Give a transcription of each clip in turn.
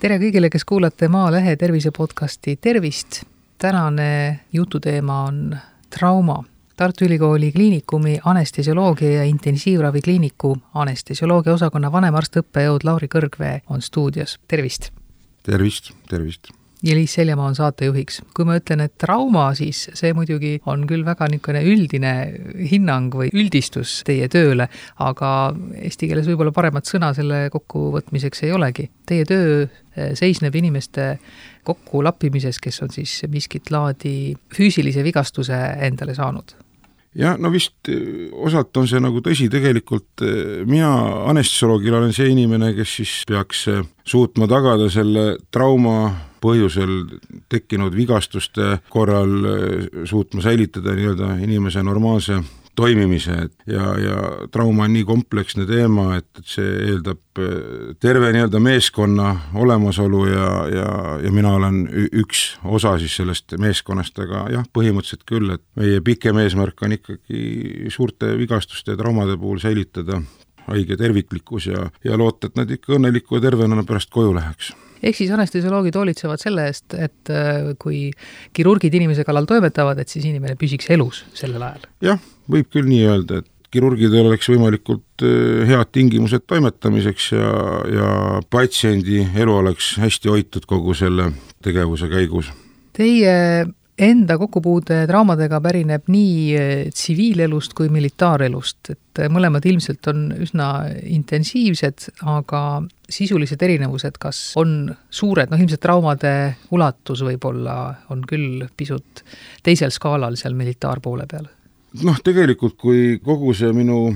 tere kõigile, kes kuulate Maalehe tervise podcasti, tervist! tänane jututeema on trauma. Tartu Ülikooli Kliinikumi anestesioloogia ja intensiivravikliiniku anestesioloogia osakonna vanemarst õppejõud Lauri Kõrgvee on stuudios, tervist! tervist, tervist! Liis Seljamaa on saatejuhiks. kui ma ütlen, et trauma, siis see muidugi on küll väga niisugune üldine hinnang või üldistus teie tööle, aga eesti keeles võib-olla paremat sõna selle kokkuvõtmiseks ei olegi. Teie töö eh, seisneb inimeste kokkulappimises, kes on siis miskit laadi füüsilise vigastuse endale saanud jah, no vist eh, osalt on see nagu tõsi, tegelikult eh, mina anestesioloogina olen see inimene, kes siis peaks suutma tagada selle trauma põhjusel tekkinud vigastuste korral suutma säilitada nii-öelda inimese normaalse toimimise, ja, ja trauma on nii kompleksne teema, et, et see eeldab eh, terve nii-öelda meeskonna olemasolu ja, ja, ja mina olen üks osa siis sellest meeskonnast, aga jah, põhimõtteliselt küll, et meie pikem eesmärk on ikkagi suurte vigastuste ja traumade puhul säilitada haige terviklikkus ja, ja loota, et nad ikka õnneliku ja tervena pärast koju läheks ehk siis anestesioloogid hoolitsevad selle eest, et äh, kui kirurgid inimese kallal toimetavad, et siis inimene püsiks elus sellel ajal? jah, võib küll nii öelda, et kirurgidel oleks võimalikult äh, head tingimused toimetamiseks ja, ja patsiendi elu oleks hästi hoitud kogu selle tegevuse käigus. Teie enda kokkupuude traumadega pärineb nii eh, tsiviilelust kui militaarelust, et eh, mõlemad ilmselt on üsna intensiivsed, aga sisulised erinevused, kas on suured, noh ilmselt traumade ulatus võib-olla on küll pisut teisel skaalal seal militaarpoole peal? noh, tegelikult kui kogu see minu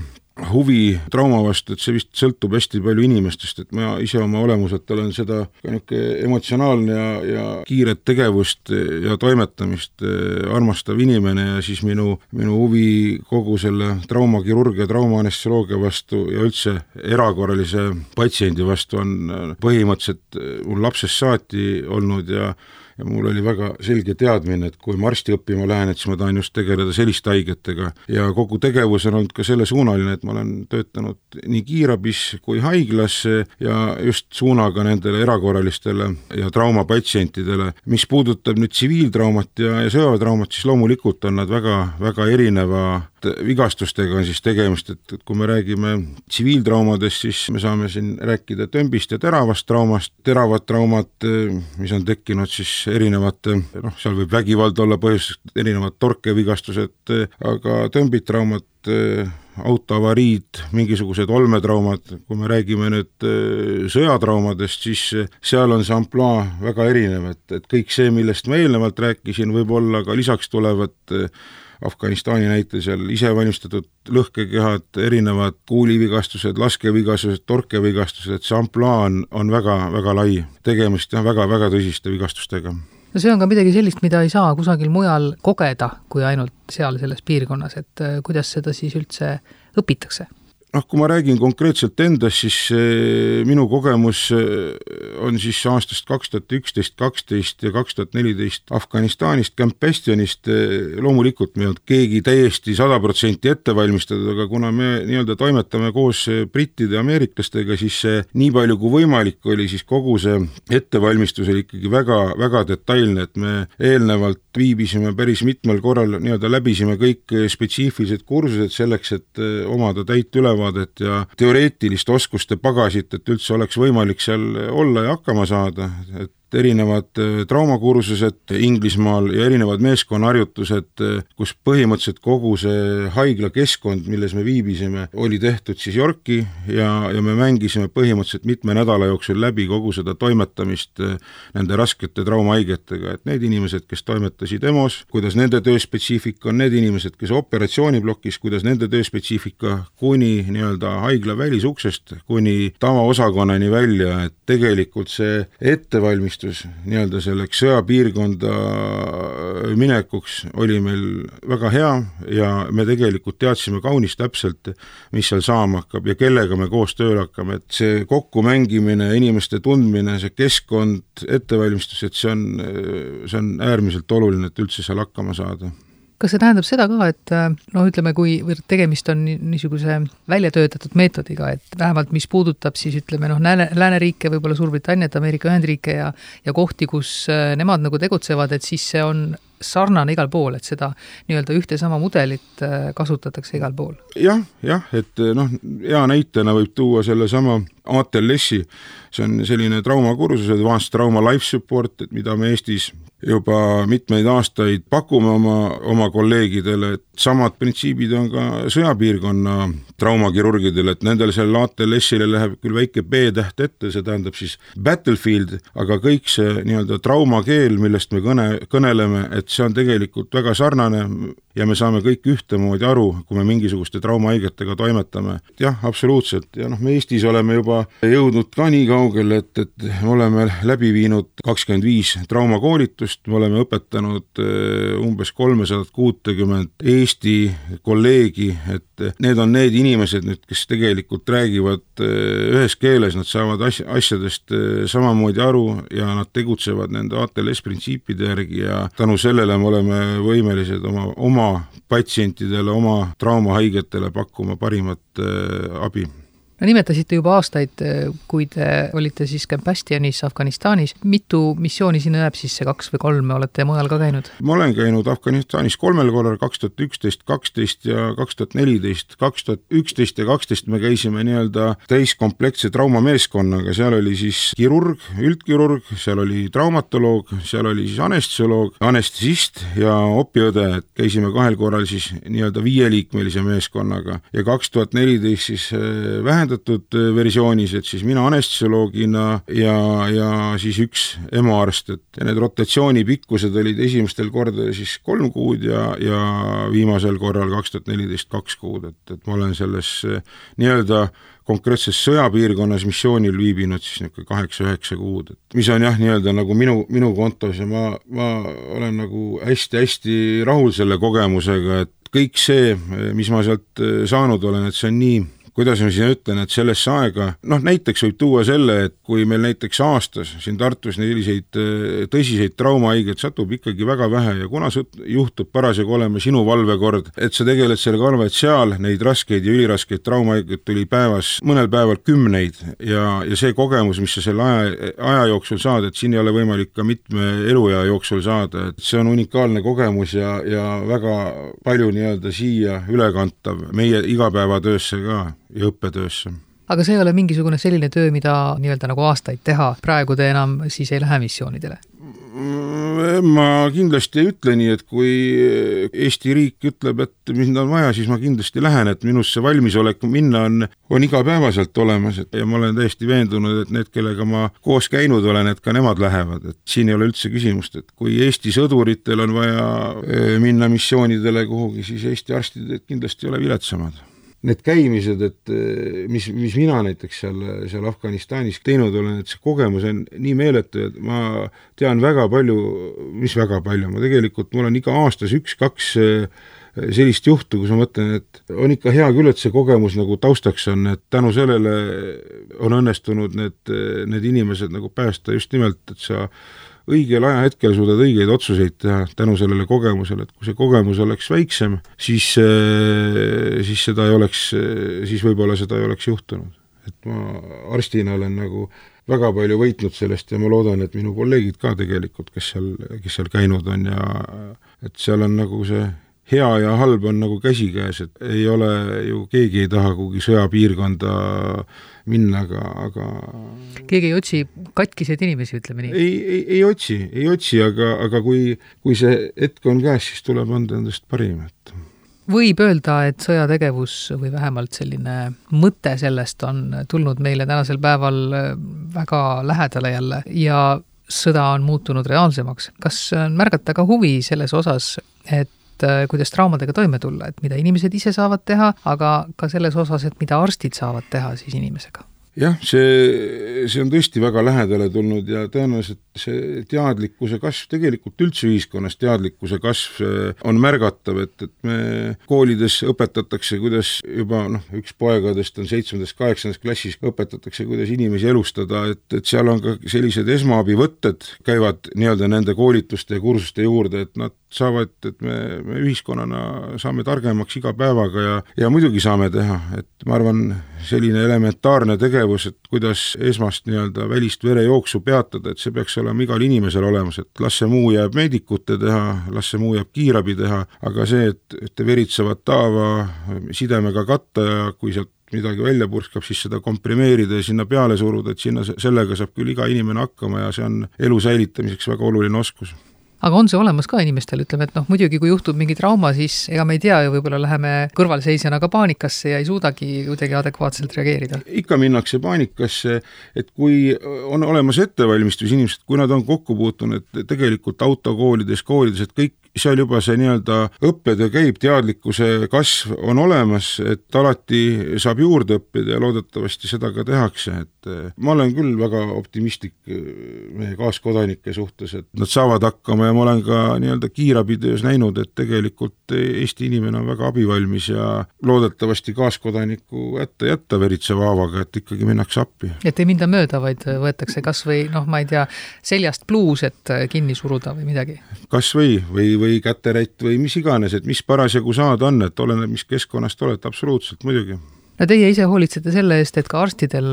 huvi trauma vastu, et see vist sõltub hästi palju inimestest, et ma ise oma olemuselt olen seda ka niisugune emotsionaalne ja, ja kiiret tegevust ja toimetamist eh, armastav inimene ja siis minu, minu huvi kogu selle traumakirurgia, traumaanestesioloogia vastu ja üldse erakorralise patsiendi vastu on põhimõtteliselt mul lapsest saati olnud ja ja mul oli väga selge teadmine, et kui ma arsti õppima lähen, et siis ma tahan just tegeleda selliste haigetega ja kogu tegevus on olnud ka sellesuunaline, et ma olen töötanud nii kiirabis kui haiglas ja just suunaga nendele erakorralistele ja traumapatsientidele. mis puudutab nüüd tsiviiltraumat ja, ja sõjaväetraumat, siis loomulikult on nad väga, väga erineva vigastustega on siis tegemist, et, et kui me räägime tsiviiltraumadest, siis me saame siin rääkida tömbist ja teravast traumast, teravad traumad, mis on tekkinud siis erinevate, noh, seal võib vägivald olla põhjuseks, erinevad torkevigastused, aga tömbid traumad, autoavariid, mingisugused olmetraumad, kui me räägime nüüd sõjatraumadest, siis seal on see ampluaa väga erinev, et, et kõik see, millest ma eelnevalt rääkisin, võib-olla ka lisaks tulevad Afganistani näitel seal isevalmistatud lõhkekehad, erinevad kuulivigastused, laskevigastused, torkevigastused, see ampluaa on, on väga, väga lai. tegemist on väga-väga tõsiste vigastustega no see on ka midagi sellist, mida ei saa kusagil mujal kogeda, kui ainult seal selles piirkonnas, et äh, kuidas seda siis üldse õpitakse? Noh, kui ma räägin konkreetselt endast, siis eh, minu kogemus eh, on siis aastast kaks tuhat üksteist, kaksteist ja kaks tuhat neliteist Afganistanist, Camp Bastionist, eh, loomulikult me ei olnud keegi täiesti sada protsenti ette valmistatud, aga kuna me nii-öelda toimetame koos brittide ja ameeriklastega, siis nii palju kui võimalik oli, siis kogu see ettevalmistus oli ikkagi väga, väga detailne, et me eelnevalt viibisime päris mitmel korral, nii-öelda läbisime kõik spetsiifilised kursused selleks, et omada täit ülevaadet ülevaadet ja teoreetilist oskuste pagasit, et üldse oleks võimalik seal olla ja hakkama saada, et erinevad äh, traumakursused Inglismaal ja erinevad meeskonnaharjutused, äh, kus põhimõtteliselt kogu see haiglakeskkond, milles me viibisime, oli tehtud siis Yorki ja, ja me mängisime põhimõtteliselt mitme nädala jooksul läbi kogu seda toimetamist äh, nende raskete traumahaigetega, et need inimesed, kes toimetasid EMO-s, kuidas nende tööspetsiifika on, need inimesed, kes operatsiooniplokis, kuidas nende tööspetsiifika kuni nii-öelda haigla välisuksest kuni tavaosakonnani välja, et tegelikult see ettevalmistus ettevalmistus nii-öelda selleks sõjapiirkonda minekuks oli meil väga hea ja me tegelikult teadsime kaunis täpselt, mis seal saama hakkab ja kellega me koos tööle hakkame, et see kokkumängimine, inimeste tundmine, see keskkond, ettevalmistus, et see on, see on äärmiselt oluline, et üldse seal hakkama saada kas see tähendab seda ka, et noh, ütleme, kui tegemist on niisuguse välja töötatud meetodiga, et vähemalt mis puudutab siis ütleme noh, lääne, lääneriike, võib-olla Suurbritanniat, Ameerika Ühendriike ja ja kohti, kus nemad nagu tegutsevad, et siis see on sarnane igal pool, et seda nii-öelda ühte sama mudelit kasutatakse igal pool ja,? jah, jah, et noh, hea näitena võib tuua sellesama ATLS-i, see on selline traumakursus, Advanced Trauma Life Support, et mida me Eestis juba mitmeid aastaid pakume oma, oma kolleegidele, et samad printsiibid on ka sõjapiirkonna traumakirurgidel, et nendel sellel ATLS-ile läheb küll väike B-täht ette, see tähendab siis battlefield, aga kõik see nii-öelda traumakeel, millest me kõne, kõneleme, et see on tegelikult väga sarnane ja me saame kõik ühtemoodi aru, kui me mingisuguste traumahaigetega toimetame. jah, absoluutselt, ja noh, me Eestis oleme juba jõudnud ka nii kaugele, et, et me oleme läbi viinud kakskümmend viis traumakoolitust, me oleme õpetanud eh, umbes kolmesadat kuutekümmet Eesti kolleegi, et need on need inimesed nüüd, kes tegelikult räägivad eh, ühes keeles, nad saavad asja, asjadest eh, samamoodi aru ja nad tegutsevad nende ATLS printsiipide järgi ja tänu sellele me oleme võimelised oma, oma oma patsientidele, oma traumahaigetele pakkuma parimat äh, abi no nimetasite juba aastaid, kui te olite siis Camp Bastionis Afganistanis, mitu missiooni sinna jääb sisse, kaks või kolm, olete mujal ka käinud? ma olen käinud Afganistanis kolmel korral, kaks tuhat üksteist, kaksteist ja kaks tuhat neliteist, kaks tuhat üksteist ja kaksteist me käisime nii-öelda täiskompleksse traumameeskonnaga, seal oli siis kirurg, üldkirurg, seal oli traumatoloog, seal oli siis anestesioloog, anestesist ja opiõde, et käisime kahel korral siis nii-öelda viieliikmelise meeskonnaga. Ja kaks tuhat neliteist siis äh, vähendatud vähendatud äh, versioonis, et siis mina anestesioloogina ja, ja siis üks EMO-arst, et need rotatsiooni pikkused olid esimestel kordadel siis kolm kuud ja, ja viimasel korral kaks tuhat neliteist kaks kuud, et, et ma olen selles äh, nii-öelda konkreetses sõjapiirkonnas missioonil viibinud siis niisugune kaheksa-üheksa kuud, et mis on jah, nii-öelda nagu minu, minu kontos ja ma, ma olen nagu hästi-hästi rahul selle kogemusega, et kõik see, mis ma sealt äh, saanud olen, et see on nii kuidas ma siin ütlen, et sellesse aega, noh näiteks võib tuua selle, et kui meil näiteks aastas siin Tartus selliseid äh, tõsiseid traumahaigeid satub ikkagi väga vähe ja kuna juhtub parasjagu olema sinu valvekord, et sa tegeled sellega arva, et seal neid raskeid ja üliraskeid traumahaigeid tuli päevas, mõnel päeval kümneid ja, ja see kogemus, mis sa selle aja, aja jooksul saad, et siin ei ole võimalik ka mitme eluea jooksul saada, et see on unikaalne kogemus ja, ja väga palju nii-öelda siia ülekantav meie igapäevatöösse ka ja õppetöösse. Aga see ei ole mingisugune selline töö, mida nii-öelda nagu aastaid teha, praegu te enam siis ei lähe missioonidele? ma kindlasti ei ütle nii, et kui Eesti riik ütleb, et mind on vaja, siis ma kindlasti lähen, et minus see valmisolek minna on, on igapäevaselt olemas, et ja ma olen täiesti veendunud, et need, kellega ma koos käinud olen, et ka nemad lähevad, et siin ei ole üldse küsimust, et kui Eesti sõduritel on vaja eh, minna missioonidele kuhugi, siis Eesti arstid kindlasti ei ole viletsamad need käimised, et eh, mis, mis mina näiteks seal, seal Afganistanis teinud olen, et see kogemus on nii meeletu, et ma tean väga palju, mis väga palju, ma tegelikult, mul on iga aastas üks-kaks eh, sellist juhtu, kus ma mõtlen, et on ikka hea küll, et see kogemus nagu taustaks on, et tänu sellele on õnnestunud need, need inimesed nagu päästa just nimelt, et sa õigel ajahetkel suudad õigeid otsuseid teha tänu sellele kogemusele, et kui see kogemus oleks väiksem, siis, äh, siis seda ei oleks, siis võib-olla seda ei oleks juhtunud. et ma arstina olen nagu väga palju võitnud sellest ja ma loodan, et minu kolleegid ka tegelikult, kes seal, kes seal käinud on ja et seal on nagu see hea ja halb on nagu käsikäes, et ei ole ju, keegi ei taha kuhugi sõjapiirkonda minna, aga, aga keegi ei otsi katkiseid inimesi, ütleme nii? ei, ei, ei otsi, ei otsi, aga, aga kui, kui see hetk on käes, siis tuleb anda endast parim, et võib öelda, et sõjategevus või vähemalt selline mõte sellest on tulnud meile tänasel päeval väga lähedale jälle ja sõda on muutunud reaalsemaks. kas on märgata ka huvi selles osas, et et äh, kuidas traumadega toime tulla, et mida inimesed ise saavad teha, aga ka selles osas, et mida arstid saavad teha siis inimesega. Jah, see, see on tõesti väga lähedale tulnud ja tõenäoliselt see teadlikkuse kasv, tegelikult üldse ühiskonnas teadlikkuse kasv äh, on märgatav, et, et me koolides õpetatakse, kuidas juba noh, üks poegadest on seitsmendas-kaheksandas klassis, õpetatakse, kuidas inimesi elustada, et, et seal on ka sellised esmaabivõtted, käivad nii-öelda nende koolituste ja kursuste juurde, et nad saavad, et me, me ühiskonnana saame targemaks iga päevaga ja, ja muidugi saame teha, et ma arvan, selline elementaarne tegevus, et kuidas esmast nii-öelda välist verejooksu peatada, et see peaks olema igal inimesel olemas, et las see muu jääb meedikute teha, las see muu jääb kiirabi teha, aga see, et, et veritsevat taava sidemega katta ja kui sealt midagi välja purskab, siis seda komprimeerida ja sinna peale suruda, et sinna, sellega saab küll iga inimene hakkama ja see on elu säilitamiseks väga oluline oskus aga on see olemas ka inimestel, ütleme, et noh, muidugi kui juhtub mingi trauma, siis ega me ei tea ju, võib-olla läheme kõrvalseisjana ka paanikasse ja ei suudagi kuidagi adekvaatselt reageerida. ikka minnakse paanikasse, et kui on olemas ettevalmistus, inimesed, kui nad on kokku puutunud tegelikult autokoolides, koolides, et kõik seal juba see nii-öelda õppetöö käib, teadlikkuse kasv on olemas, et alati saab juurde õppida ja loodetavasti seda ka tehakse, et eh, ma olen küll väga optimistlik eh, meie kaaskodanike suhtes, et nad saavad hakkama ja ma olen ka nii-öelda kiirabitöös näinud, et tegelikult Eesti inimene on väga abivalmis ja loodetavasti kaaskodanikku ette jätta veritseva haavaga, et ikkagi minnakse appi. et ei minda mööda, vaid võetakse kas või noh, ma ei tea, seljast pluus, et kinni suruda või midagi? kas või, või, või käterätt või mis iganes, et mis parasjagu saada on, et oleneb, mis keskkonnast oled, absoluutselt, muidugi no teie ise hoolitsete selle eest, et ka arstidel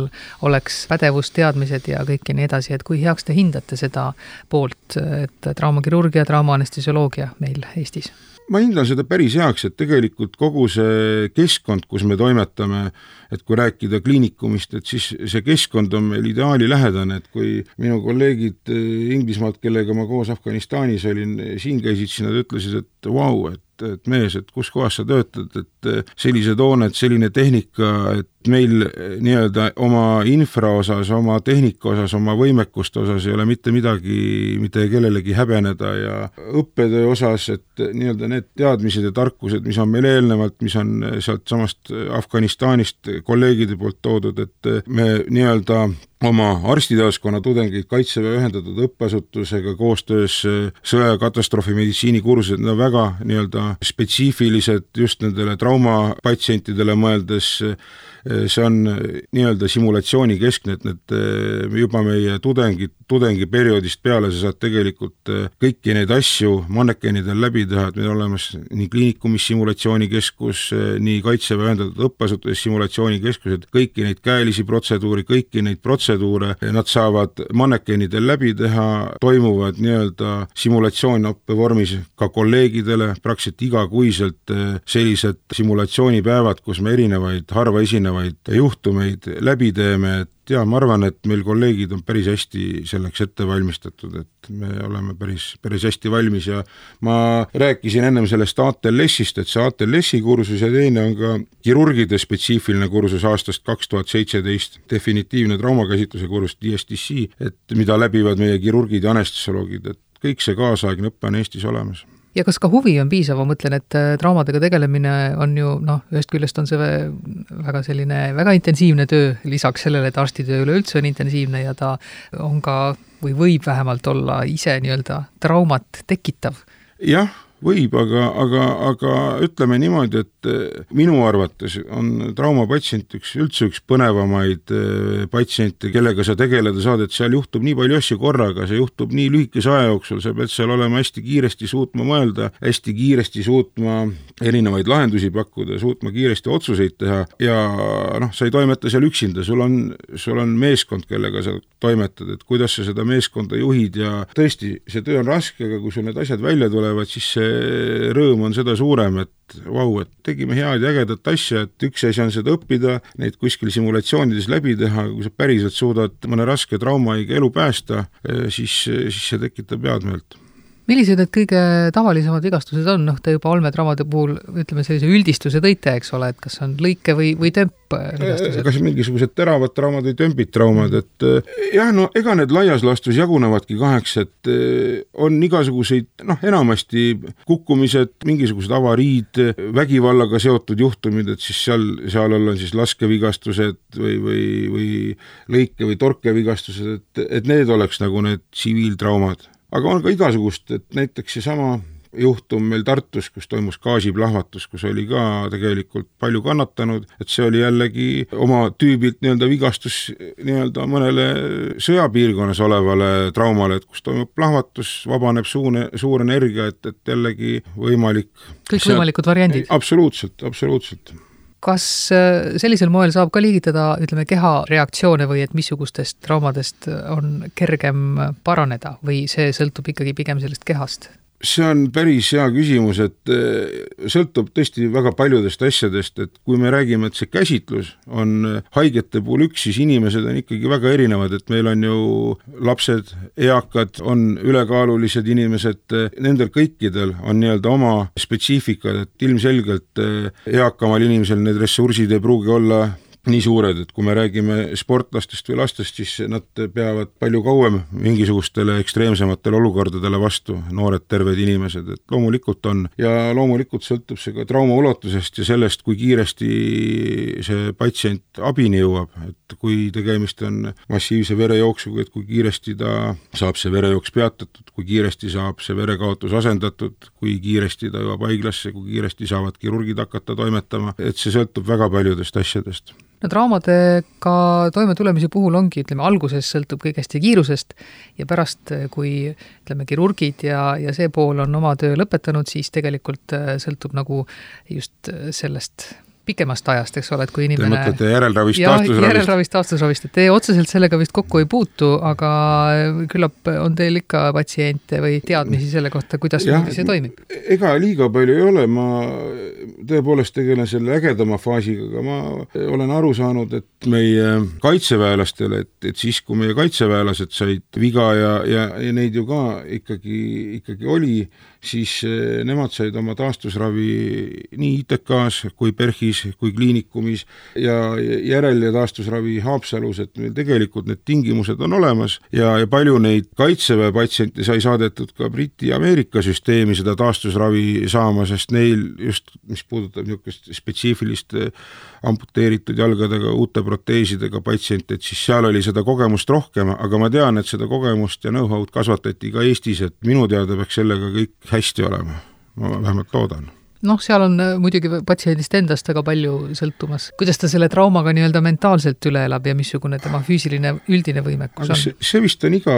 oleks pädevus, teadmised ja kõik ja nii edasi, et kui heaks te hindate seda poolt, et traumakirurgia, traumaanestesioloogia meil Eestis? Ma hindan seda päris heaks, et tegelikult kogu see keskkond, kus me toimetame, et kui rääkida kliinikumist, et siis see keskkond on meil ideaalilähedane, et kui minu kolleegid eh, Inglismaalt, kellega ma koos Afganistanis olin, siin käisid, siis nad ütlesid, et vau wow,, et et, et mees, et kus kohas sa töötad, et sellised hooned, selline tehnika, et meil nii-öelda oma infra osas, oma tehnika osas, oma võimekuste osas ei ole mitte midagi mitte kellelegi häbeneda ja õppetöö osas, et nii-öelda need teadmised ja tarkused, mis on meil eelnevalt, mis on sealtsamast Afganistanist kolleegide poolt toodud, et me nii-öelda oma arstiteaduskonna tudengeid Kaitseväe ühendatud õppeasutusega koostöös äh, sõja- ja katastroofimeditsiini kursused, on väga nii-öelda spetsiifilised just nendele traumapatsientidele mõeldes see on nii-öelda simulatsiooni-keskne, et need juba meie tudengid, tudengiperioodist peale sa saad tegelikult kõiki neid asju mannekenidel läbi teha, et meil on olemas nii kliinikumis simulatsioonikeskus, nii Kaitseväe ühendatud õppeasutuses simulatsioonikeskused, kõiki neid käelisi protseduuri, kõiki neid protseduure nad saavad mannekenidel läbi teha, toimuvad nii-öelda simulatsioonõppe vormis ka kolleegidele praktiliselt igakuiselt sellised simulatsioonipäevad, kus me erinevaid harva esinevaid erinevaid juhtumeid läbi teeme, et jaa, ma arvan, et meil kolleegid on päris hästi selleks ette valmistatud, et me oleme päris, päris hästi valmis ja ma rääkisin ennem sellest ATLS-ist, et see ATLS-i kursus ja teine on ka kirurgide spetsiifiline kursus aastast kaks tuhat seitseteist, definitiivne traumakäsitluse kursus, DSTC, et mida läbivad meie kirurgid ja anestesioloogid, et kõik see kaasaegne õpe on Eestis olemas ja kas ka huvi on piisav, ma mõtlen, et äh, traumadega tegelemine on ju noh, ühest küljest on see väga selline väga intensiivne töö, lisaks sellele, et arstitöö üleüldse on intensiivne ja ta on ka või võib vähemalt olla ise nii-öelda traumat tekitav. jah võib, aga, aga, aga ütleme niimoodi, et eh, minu arvates on traumapatsient üks, üldse üks põnevamaid eh, patsiente, kellega sa tegeleda saad, et seal juhtub nii palju asju korraga, see juhtub nii lühikese aja jooksul, sa pead seal olema hästi kiiresti suutma mõelda, hästi kiiresti suutma erinevaid lahendusi pakkuda, suutma kiiresti otsuseid teha ja noh, sa ei toimeta seal üksinda, sul on, sul on meeskond, kellega sa toimetad, et kuidas sa seda meeskonda juhid ja tõesti, see töö on raske, aga kui sul need asjad välja tulevad, siis see rõõm on seda suurem, et vau, et tegime head ja ägedat asja, et üks asi on seda õppida, neid kuskil simulatsioonides läbi teha, kui sa päriselt suudad mõne raske traumahaige elu päästa, siis, siis see tekitab head meelt millised need kõige tavalisemad vigastused on, noh, te juba olmetraumade puhul ütleme, sellise üldistuse tõite, eks ole, et kas on lõike või, või tömpvigastused? kas mingisugused teravad traumad või tömbid traumad, et eh, jah, no ega need laias laastus jagunevadki kaheks, et eh, on igasuguseid, noh, enamasti kukkumised, mingisugused avariid, vägivallaga seotud juhtumid, et siis seal, seal all on siis laskevigastused või, või, või lõike- või torkevigastused, et, et need oleks nagu need tsiviiltraumad aga on ka igasugust, et näiteks seesama juhtum meil Tartus, kus toimus gaasiplahvatus, kus oli ka tegelikult palju kannatanud, et see oli jällegi oma tüübilt nii-öelda vigastus nii-öelda mõnele sõjapiirkonnas olevale traumale, et kus toimub plahvatus, vabaneb suune, suur energia, et, et jällegi võimalik kõikvõimalikud variandid? absoluutselt, absoluutselt kas äh, sellisel moel saab ka liigitada, ütleme, keha reaktsioone või et missugustest traumadest on kergem paraneda või see sõltub ikkagi pigem sellest kehast? See on päris hea küsimus, et eh, sõltub tõesti väga paljudest asjadest, et kui me räägime, et see käsitlus on eh, haigete puhul üks, siis inimesed on ikkagi väga erinevad, et meil on ju lapsed, eakad, on ülekaalulised inimesed, eh, nendel kõikidel on nii-öelda oma spetsiifikad, et ilmselgelt eakamal inimesel need ressursid ei pruugi olla nii suured, et kui me räägime sportlastest või lastest, siis nad peavad palju kauem mingisugustele ekstreemsematele olukordadele vastu, noored terved inimesed, et loomulikult on. Ja loomulikult sõltub see ka trauma ulatusest ja sellest, kui kiiresti see patsient abini jõuab, et kui tegemist on massiivse verejooksuga, et kui kiiresti ta saab see verejooks peatatud, kui kiiresti saab see verekaotus asendatud, kui kiiresti ta jõuab haiglasse, kui kiiresti saavad kirurgid hakata toimetama, et see sõltub väga paljudest asjadest no traumadega toimetulemise puhul ongi, ütleme, alguses sõltub kõik hästi kiirusest ja pärast, kui ütleme, kirurgid ja, ja see pool on oma töö lõpetanud, siis tegelikult äh, sõltub nagu just sellest pikemast ajast, eks ole, et kui inimene Te mõtlete järelravist, taastusravist? järelravist, taastusravist, et teie otseselt sellega vist kokku ei puutu, aga küllap on teil ikka patsiente või teadmisi selle kohta, kuidas ja, see toimib? ega liiga palju ei ole, ma tõepoolest tegelen selle ägedama faasiga, aga ma olen aru saanud, et meie kaitseväelastele, et, et siis, kui meie kaitseväelased said viga ja, ja, ja neid ju ka ikkagi, ikkagi oli, siis eh, nemad said oma taastusravi nii ITK-s kui PERHis kui kliinikumis ja järel- ja taastusravi Haapsalus, et meil tegelikult need tingimused on olemas ja, ja palju neid kaitseväe patsiente sai saadetud ka Briti ja Ameerika süsteemi seda taastusravi saama, sest neil just, mis puudutab niisugust spetsiifilist eh, amputeeritud jalgadega, uute proteesidega patsiente, et siis seal oli seda kogemust rohkem, aga ma tean, et seda kogemust ja know-how'd kasvatati ka Eestis, et minu teada peaks sellega kõik hästi olema, ma vähemalt loodan noh, seal on äh, muidugi patsiendist endast väga palju sõltumas, kuidas ta selle traumaga nii-öelda mentaalselt üle elab ja missugune tema füüsiline üldine võimekus on. see vist on iga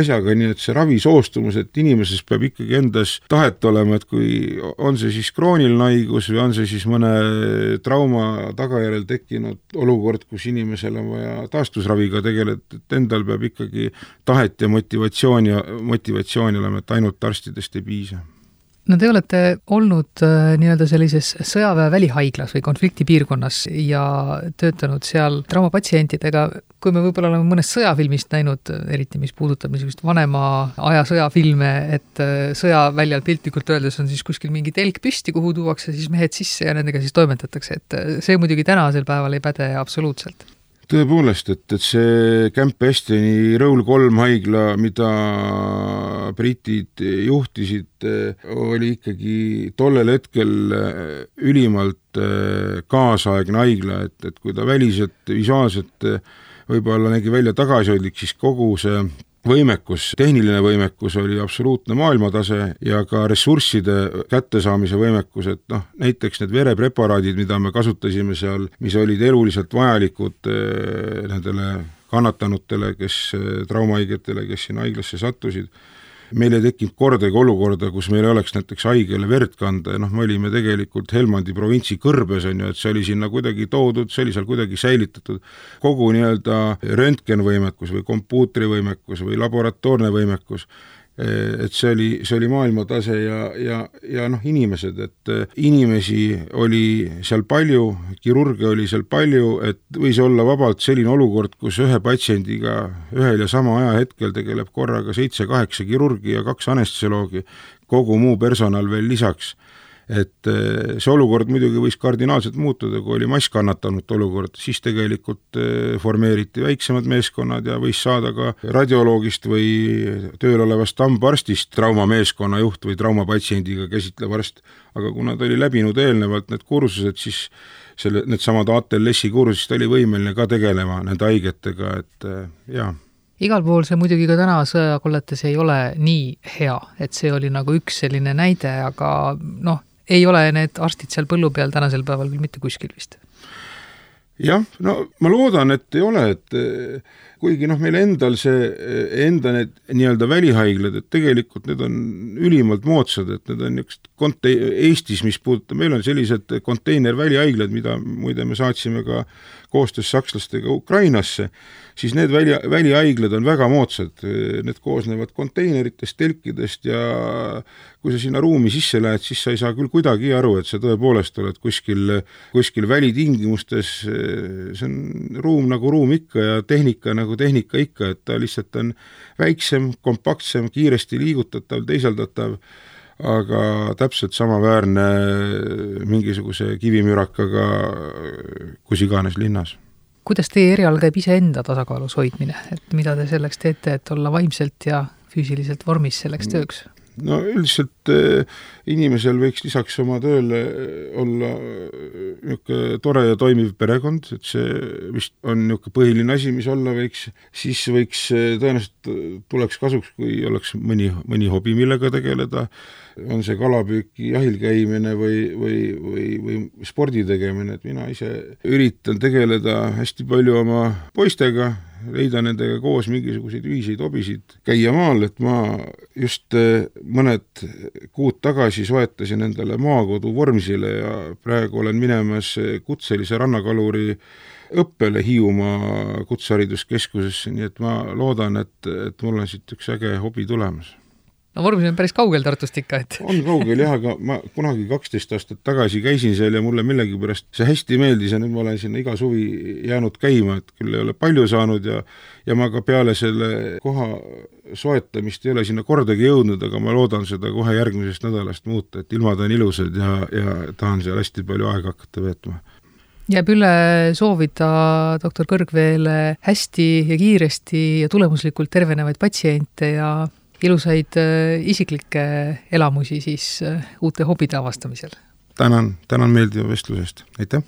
asjaga nii, et see ravisoostumus, et inimeses peab ikkagi endas tahet olema, et kui on see siis krooniline haigus või on see siis mõne trauma tagajärjel tekkinud olukord, kus inimesel on vaja taastusraviga tegeleda, et endal peab ikkagi tahet ja motivatsiooni, motivatsiooni olema, et ainult arstidest ei piisa no te olete olnud äh, nii-öelda sellises sõjaväe välihaiglas või konfliktipiirkonnas ja töötanud seal traumapatsientidega, kui me võib-olla oleme mõnest sõjafilmist näinud, eriti mis puudutab niisugust vanema aja sõjafilme, et äh, sõjaväljal piltlikult öeldes on siis kuskil mingi telk püsti, kuhu tuuakse siis mehed sisse ja nendega siis toimetatakse, et äh, see muidugi tänasel päeval ei päde absoluutselt tõepoolest, et, et see Camp Estoni Rõul kolm haigla, mida britid juhtisid, oli ikkagi tollel hetkel ülimalt kaasaegne haigla, et, et kui ta väliselt, visuaalselt võib-olla nägi välja tagasihoidlik, siis kogu see võimekus, tehniline võimekus oli absoluutne maailmatase ja ka ressursside kättesaamise võimekus, et noh, näiteks need verepreparaadid, mida me kasutasime seal, mis olid eluliselt vajalikud eh, nendele kannatanutele, kes, eh, traumahaigetele, kes sinna haiglasse sattusid, meil ei tekkinud kordagi olukorda, kus meil ei oleks näiteks haigele verd kanda ja noh, me olime tegelikult Helmandi provintsi kõrbes, on ju, et see oli sinna kuidagi toodud, see oli seal kuidagi säilitatud, kogu nii-öelda röntgenvõimekus või kompuutrivõimekus või laboratoorne võimekus et see oli, see oli maailmatase ja, ja, ja noh, inimesed, et äh, inimesi oli seal palju, kirurge oli seal palju, et võis olla vabalt selline olukord, kus ühe patsiendiga ühel ja sama ajahetkel tegeleb korraga seitse-kaheksa kirurgi ja kaks anestesioloogi, kogu muu personal veel lisaks et eh, see olukord muidugi võis kardinaalselt muutuda, kui oli masskannatanute olukord, siis tegelikult eh, formeeriti väiksemad meeskonnad ja võis saada ka radioloogist või tööl olevast hambaarstist traumameeskonna juht või traumapatsiendiga käsitlev arst, aga kuna ta oli läbinud eelnevalt need kursused, siis selle, needsamad ATLS-i kursused, ta oli võimeline ka tegelema nende haigetega, et eh, jaa. Igal pool see muidugi ka täna sõjakolletes ei ole nii hea, et see oli nagu üks selline näide, aga noh, ei ole need arstid seal põllu peal tänasel päeval küll mitte kuskil vist? Jah, no ma loodan, et ei ole, et kuigi noh, meil endal see, enda need nii-öelda välihaiglad, et tegelikult need on ülimalt moodsad, et need on niisugused konte-, Eestis, mis puudutab, meil on sellised konteinervälihaiglad, mida muide me saatsime ka koostöös sakslastega Ukrainasse, siis need väli, välihaiglad on väga moodsad, need koosnevad konteineritest, telkidest ja kui sa sinna ruumi sisse lähed, siis sa ei saa küll kuidagi aru, et sa tõepoolest oled kuskil, kuskil välitingimustes, see on ruum nagu ruum ikka ja tehnika nagu tehnika ikka, et ta lihtsalt on väiksem, kompaktsem, kiiresti liigutatav, teisaldatav, aga täpselt samaväärne mingisuguse kivimürakaga kus iganes linnas kuidas teie erial käib iseenda tasakaalus hoidmine, et mida te selleks teete, et olla vaimselt ja füüsiliselt vormis selleks mm. tööks? No üldiselt äh, inimesel võiks lisaks oma tööle äh, olla äh, niisugune tore ja toimiv perekond, et see vist on niisugune põhiline asi, mis olla võiks, siis võiks tõenäoliselt tuleks kasuks, kui oleks mõni, mõni hobi, millega tegeleda, on see kalapüük, jahil käimine või, või, või, või spordi tegemine, et mina ise üritan tegeleda hästi palju oma poistega, leida nendega koos mingisuguseid ühiseid hobisid, käia maal, et ma just eh, mõned kuud tagasi soetasin endale maakodu Vormsile ja praegu olen minemas kutselise rannakaluri õppele Hiiumaa Kutsehariduskeskusesse, nii et ma loodan, et, et mul on siit üks äge hobi tulemas no Vormsi on päris kaugel Tartust ikka, et on kaugel jah, aga ma kunagi kaksteist aastat tagasi käisin seal ja mulle millegipärast see hästi meeldis ja nüüd ma olen sinna iga suvi jäänud käima, et küll ei ole palju saanud ja ja ma ka peale selle koha soetamist ei ole sinna kordagi jõudnud, aga ma loodan seda kohe järgmisest nädalast muuta, et ilmad on ilusad ja, ja tahan seal hästi palju aega hakata veetma. Jääb üle soovida doktor Kõrgveele hästi ja kiiresti ja tulemuslikult tervenevaid patsiente ja ilusaid äh, isiklikke elamusi siis äh, uute hobide avastamisel! tänan, tänan meeldiva vestluse eest, aitäh!